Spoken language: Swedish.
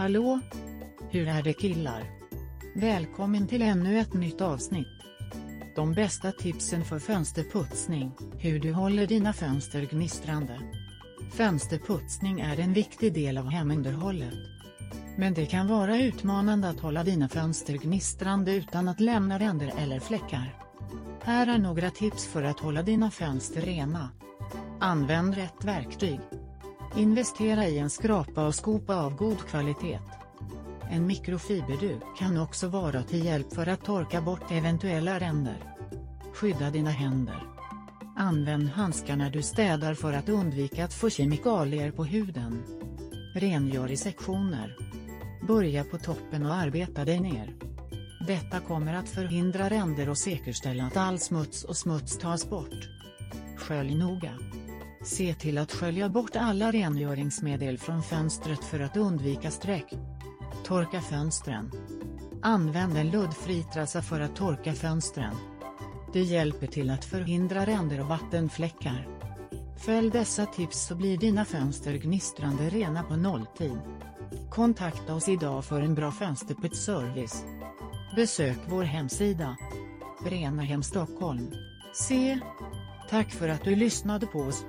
Hallå? Hur är det killar? Välkommen till ännu ett nytt avsnitt. De bästa tipsen för fönsterputsning, hur du håller dina fönster gnistrande. Fönsterputsning är en viktig del av hemunderhållet. Men det kan vara utmanande att hålla dina fönster gnistrande utan att lämna ränder eller fläckar. Här är några tips för att hålla dina fönster rena. Använd rätt verktyg. Investera i en skrapa och skopa av god kvalitet. En mikrofiberduk kan också vara till hjälp för att torka bort eventuella ränder. Skydda dina händer. Använd handskar när du städar för att undvika att få kemikalier på huden. Rengör i sektioner. Börja på toppen och arbeta dig ner. Detta kommer att förhindra ränder och säkerställa att all smuts och smuts tas bort. Skölj noga. Se till att skölja bort alla rengöringsmedel från fönstret för att undvika streck. Torka fönstren. Använd en luddfri trassa för att torka fönstren. Det hjälper till att förhindra ränder och vattenfläckar. Följ dessa tips så blir dina fönster gnistrande rena på nolltid. Kontakta oss idag för en bra fönsterputsservice. Besök vår hemsida. Renahem Stockholm. Se. Tack för att du lyssnade på oss.